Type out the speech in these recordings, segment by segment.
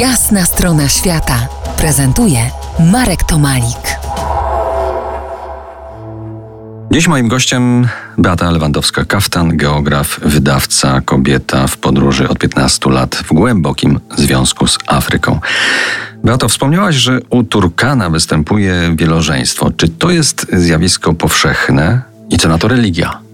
Jasna strona świata prezentuje Marek Tomalik. Dziś moim gościem Beata Lewandowska-Kaftan, geograf, wydawca, kobieta w podróży od 15 lat w głębokim związku z Afryką. Beato, wspomniałaś, że u Turkana występuje wielożeństwo. Czy to jest zjawisko powszechne i co na to religia?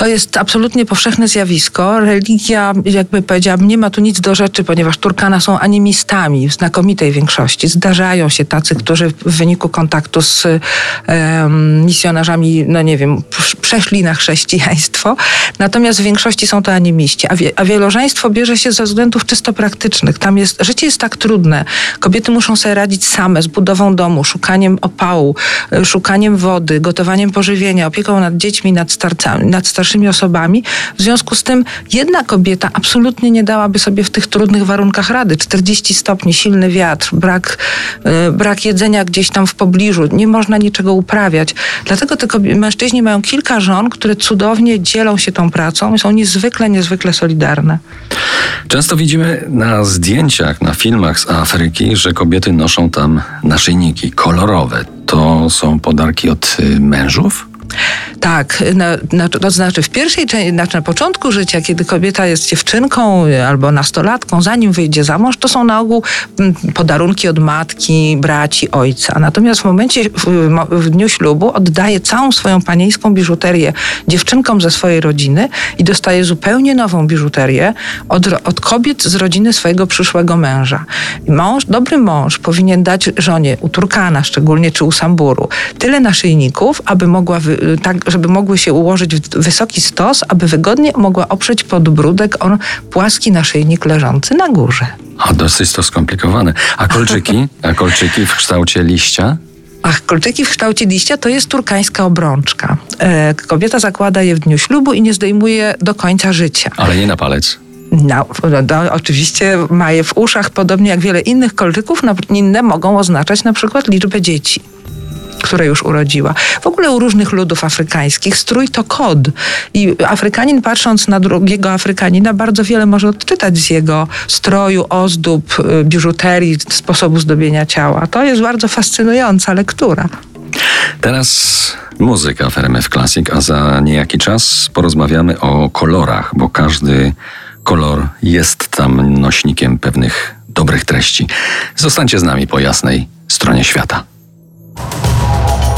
To jest absolutnie powszechne zjawisko. Religia, jakby powiedziałabym, nie ma tu nic do rzeczy, ponieważ Turkana są animistami w znakomitej większości. Zdarzają się tacy, którzy w wyniku kontaktu z um, misjonarzami, no nie wiem, przeszli na chrześcijaństwo. Natomiast w większości są to animiści. A, wie, a wielożeństwo bierze się ze względów czysto praktycznych. Tam jest, życie jest tak trudne. Kobiety muszą sobie radzić same z budową domu, szukaniem opału, szukaniem wody, gotowaniem pożywienia, opieką nad dziećmi, nad starcami, nad starszymi starszymi osobami. W związku z tym jedna kobieta absolutnie nie dałaby sobie w tych trudnych warunkach rady. 40 stopni, silny wiatr, brak, yy, brak jedzenia gdzieś tam w pobliżu, nie można niczego uprawiać. Dlatego te mężczyźni mają kilka żon, które cudownie dzielą się tą pracą i są niezwykle, niezwykle solidarne. Często widzimy na zdjęciach, na filmach z Afryki, że kobiety noszą tam naszyjniki kolorowe. To są podarki od y, mężów? Tak, na, na, to znaczy w pierwszej części, znaczy na początku życia, kiedy kobieta jest dziewczynką albo nastolatką, zanim wyjdzie za mąż, to są na ogół mm, podarunki od matki, braci, ojca. Natomiast w momencie, w, w dniu ślubu oddaje całą swoją panieńską biżuterię dziewczynkom ze swojej rodziny i dostaje zupełnie nową biżuterię od, od kobiet z rodziny swojego przyszłego męża. Mąż, dobry mąż powinien dać żonie u Turkana szczególnie, czy u Samburu, tyle naszyjników, aby mogła wy, tak, żeby mogły się ułożyć w wysoki stos, aby wygodnie mogła oprzeć podbródek on płaski naszyjnik leżący na górze. A dosyć to skomplikowane. A kolczyki? A kolczyki w kształcie liścia? Ach, kolczyki w kształcie liścia to jest turkańska obrączka. E, kobieta zakłada je w dniu ślubu i nie zdejmuje do końca życia. Ale nie na palec. No, no, oczywiście ma je w uszach, podobnie jak wiele innych kolczyków. No, inne mogą oznaczać na przykład liczbę dzieci które już urodziła. W ogóle u różnych ludów afrykańskich strój to kod. I Afrykanin patrząc na drugiego Afrykanina bardzo wiele może odczytać z jego stroju, ozdób, y, biżuterii, sposobu zdobienia ciała. To jest bardzo fascynująca lektura. Teraz muzyka w RMF Classic, a za niejaki czas porozmawiamy o kolorach, bo każdy kolor jest tam nośnikiem pewnych dobrych treści. Zostańcie z nami po jasnej stronie świata.